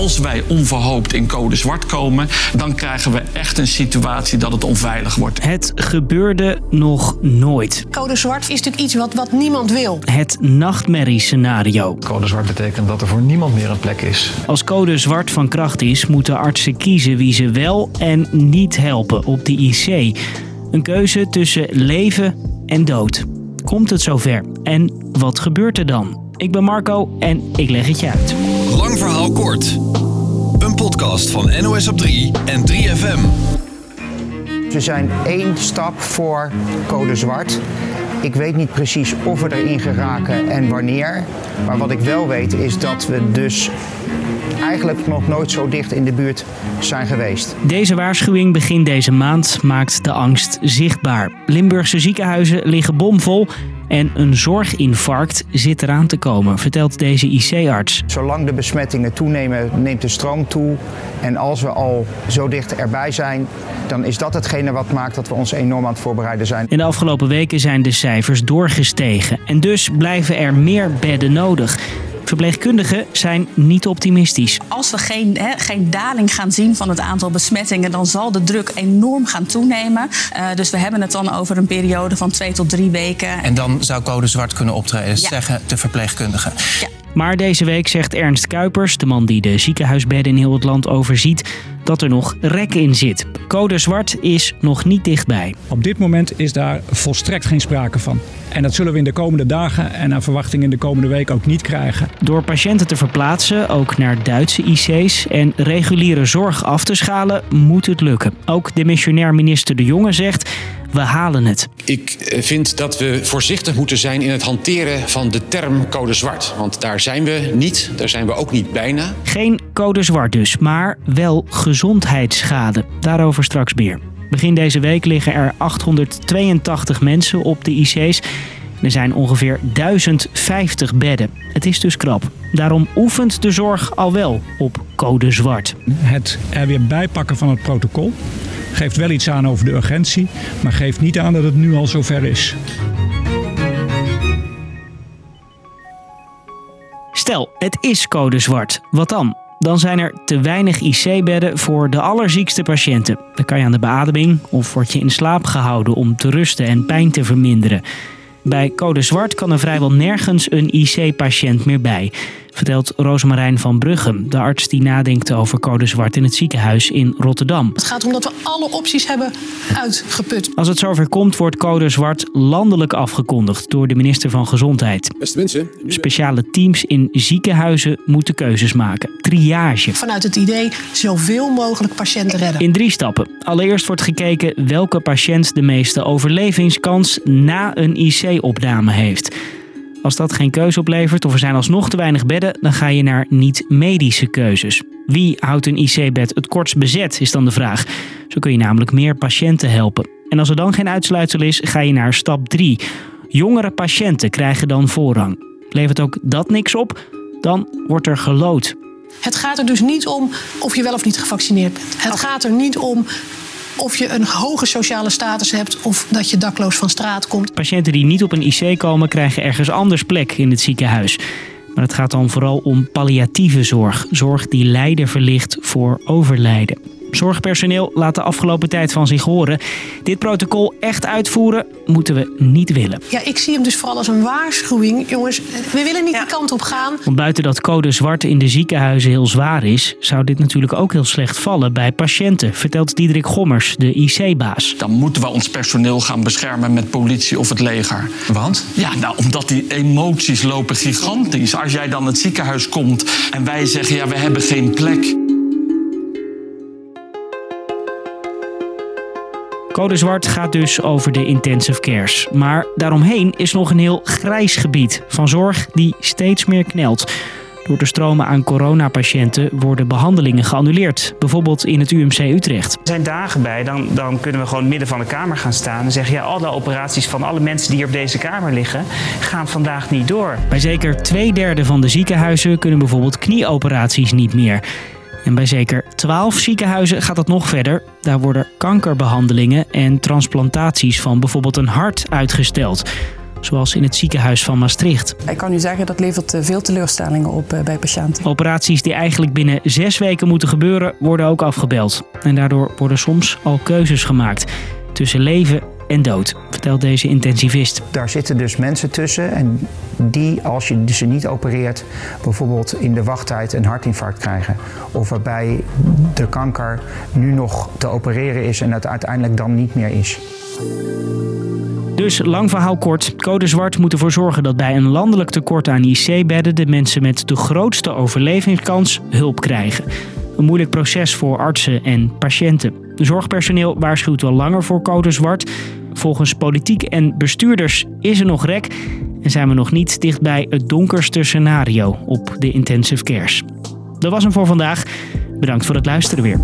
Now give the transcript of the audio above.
als wij onverhoopt in code zwart komen, dan krijgen we echt een situatie dat het onveilig wordt. Het gebeurde nog nooit. Code zwart is natuurlijk iets wat, wat niemand wil. Het nachtmerriescenario. Code zwart betekent dat er voor niemand meer een plek is. Als code zwart van kracht is, moeten artsen kiezen wie ze wel en niet helpen op de IC. Een keuze tussen leven en dood. Komt het zover? En wat gebeurt er dan? Ik ben Marco en ik leg het je uit. Verhaal kort. Een podcast van NOS op 3 en 3FM. We zijn één stap voor code zwart. Ik weet niet precies of we erin geraken en wanneer. Maar wat ik wel weet is dat we dus eigenlijk nog nooit zo dicht in de buurt zijn geweest. Deze waarschuwing begin deze maand maakt de angst zichtbaar. Limburgse ziekenhuizen liggen bomvol en een zorginfarct zit eraan te komen, vertelt deze IC-arts. Zolang de besmettingen toenemen, neemt de stroom toe. En als we al zo dicht erbij zijn, dan is dat hetgene wat maakt dat we ons enorm aan het voorbereiden zijn. In de afgelopen weken zijn de cijfers doorgestegen en dus blijven er meer bedden nodig. Verpleegkundigen zijn niet optimistisch. Als we geen, he, geen daling gaan zien van het aantal besmettingen, dan zal de druk enorm gaan toenemen. Uh, dus we hebben het dan over een periode van twee tot drie weken. En dan zou code zwart kunnen optreden, ja. zeggen de verpleegkundigen. Ja. Maar deze week zegt Ernst Kuipers, de man die de ziekenhuisbedden in heel het land overziet, dat er nog rek in zit. Code zwart is nog niet dichtbij. Op dit moment is daar volstrekt geen sprake van. En dat zullen we in de komende dagen en naar verwachting in de komende week ook niet krijgen. Door patiënten te verplaatsen, ook naar Duitse IC's en reguliere zorg af te schalen, moet het lukken. Ook de missionair minister De Jonge zegt. We halen het. Ik vind dat we voorzichtig moeten zijn in het hanteren van de term code zwart. Want daar zijn we niet, daar zijn we ook niet bijna. Geen code zwart dus, maar wel gezondheidsschade. Daarover straks meer. Begin deze week liggen er 882 mensen op de IC's. Er zijn ongeveer 1050 bedden. Het is dus krap. Daarom oefent de zorg al wel op code zwart. Het er weer bijpakken van het protocol geeft wel iets aan over de urgentie, maar geeft niet aan dat het nu al zover is. Stel, het is code zwart. Wat dan? Dan zijn er te weinig IC-bedden voor de allerziekste patiënten. Dan kan je aan de beademing of word je in slaap gehouden om te rusten en pijn te verminderen. Bij code zwart kan er vrijwel nergens een IC-patiënt meer bij, vertelt Rosemarijn van Bruggem, de arts die nadenkt over code zwart in het ziekenhuis in Rotterdam. Het gaat om dat we alle opties hebben uitgeput. Als het zover komt, wordt code zwart landelijk afgekondigd door de minister van Gezondheid. Beste mensen. Speciale teams in ziekenhuizen moeten keuzes maken. Triage. Vanuit het idee zoveel mogelijk patiënten redden. In drie stappen. Allereerst wordt gekeken welke patiënt de meeste overlevingskans na een IC-opname heeft. Als dat geen keuze oplevert of er zijn alsnog te weinig bedden, dan ga je naar niet-medische keuzes. Wie houdt een IC-bed het kortst bezet, is dan de vraag. Zo kun je namelijk meer patiënten helpen. En als er dan geen uitsluitsel is, ga je naar stap 3. Jongere patiënten krijgen dan voorrang. Levert ook dat niks op? Dan wordt er gelood. Het gaat er dus niet om of je wel of niet gevaccineerd bent. Het gaat er niet om of je een hoge sociale status hebt of dat je dakloos van straat komt. Patiënten die niet op een IC komen, krijgen ergens anders plek in het ziekenhuis. Maar het gaat dan vooral om palliatieve zorg. Zorg die lijden verlicht voor overlijden. Zorgpersoneel laat de afgelopen tijd van zich horen. Dit protocol echt uitvoeren moeten we niet willen. Ja, ik zie hem dus vooral als een waarschuwing. Jongens, we willen niet ja. die kant op gaan. Want buiten dat code zwart in de ziekenhuizen heel zwaar is, zou dit natuurlijk ook heel slecht vallen bij patiënten, vertelt Diederik Gommers, de IC-baas. Dan moeten we ons personeel gaan beschermen met politie of het leger. Want? Ja, nou, omdat die emoties lopen gigantisch. Als jij dan het ziekenhuis komt en wij zeggen, ja, we hebben geen plek. Code zwart gaat dus over de intensive cares. Maar daaromheen is nog een heel grijs gebied van zorg die steeds meer knelt. Door de stromen aan coronapatiënten worden behandelingen geannuleerd. Bijvoorbeeld in het UMC Utrecht. Er zijn dagen bij, dan, dan kunnen we gewoon midden van de kamer gaan staan en zeggen... ja, alle operaties van alle mensen die op deze kamer liggen, gaan vandaag niet door. Bij zeker twee derde van de ziekenhuizen kunnen bijvoorbeeld knieoperaties niet meer. En bij zeker 12 ziekenhuizen gaat het nog verder. Daar worden kankerbehandelingen en transplantaties van bijvoorbeeld een hart uitgesteld. zoals in het ziekenhuis van Maastricht. Ik kan u zeggen dat levert eh, veel teleurstellingen op eh, bij patiënten. Operaties die eigenlijk binnen zes weken moeten gebeuren, worden ook afgebeld. En daardoor worden soms al keuzes gemaakt tussen leven en dood, vertelt deze intensivist. Daar zitten dus mensen tussen en die, als je ze niet opereert, bijvoorbeeld in de wachttijd een hartinfarct krijgen. Of waarbij de kanker nu nog te opereren is en het uiteindelijk dan niet meer is. Dus lang verhaal kort. Code Zwart moet ervoor zorgen dat bij een landelijk tekort aan IC-bedden de mensen met de grootste overlevingskans hulp krijgen. Een moeilijk proces voor artsen en patiënten. Zorgpersoneel waarschuwt wel langer voor code zwart. Volgens politiek en bestuurders is er nog rek en zijn we nog niet dichtbij het donkerste scenario op de intensive cares. Dat was hem voor vandaag. Bedankt voor het luisteren weer.